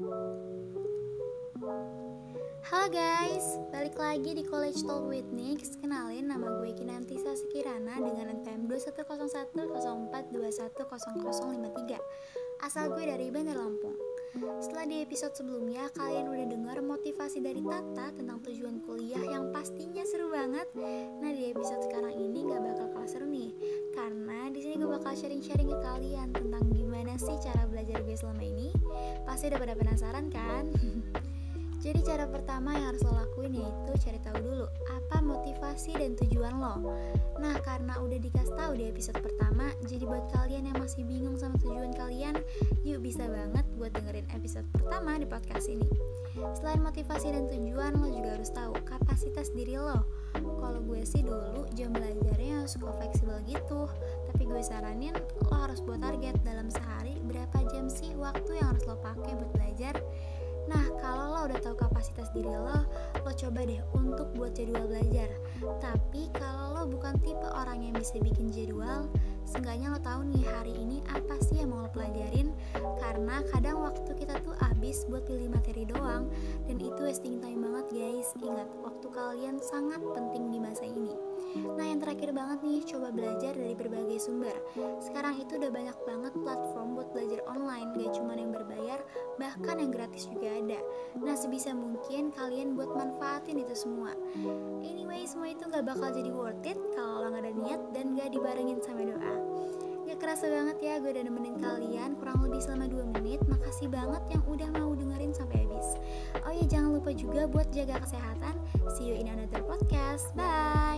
Halo guys, balik lagi di College Talk with Nix Kenalin nama gue Kinanti Sasikirana dengan NPM 210104210053 Asal gue dari Bandar Lampung. Setelah di episode sebelumnya kalian udah dengar motivasi dari Tata tentang tujuan kuliah yang pastinya seru banget. Nah di episode sekarang gue bakal sharing-sharing ke kalian tentang gimana sih cara belajar gue selama ini Pasti udah pada penasaran kan? Jadi cara pertama yang harus lo lakuin yaitu cari tahu dulu apa motivasi dan tujuan lo. Nah karena udah dikasih tahu di episode pertama, jadi buat kalian yang masih bingung sama tujuan kalian, yuk bisa banget buat dengerin episode pertama di podcast ini. Selain motivasi dan tujuan, lo juga harus tahu kapasitas diri lo. Gue sih dulu jam belajarnya suka fleksibel gitu, tapi gue saranin lo harus buat target dalam sehari berapa jam sih waktu yang harus lo pakai buat belajar Nah, kalau lo udah tahu kapasitas diri lo, lo coba deh untuk buat jadwal belajar. Tapi kalau lo bukan tipe orang yang bisa bikin jadwal, seenggaknya lo tahu nih hari ini apa sih yang mau lo pelajarin. Karena kadang waktu kita tuh habis buat pilih materi doang, dan itu wasting time guys. Ingat, waktu kalian sangat penting di masa ini. Nah yang terakhir banget nih, coba belajar dari berbagai sumber. Sekarang itu udah banyak banget platform buat belajar online Gak cuma yang berbayar, bahkan yang gratis juga ada. Nah sebisa mungkin kalian buat manfaatin itu semua. Anyway semua itu gak bakal jadi worth it kalau lo gak ada niat dan gak dibarengin sama doa. Gak kerasa banget ya gue udah nemenin kalian kurang lebih selama 2 menit. Makasih banget yang udah mau dengerin sampai habis lupa juga buat jaga kesehatan. See you in another podcast. Bye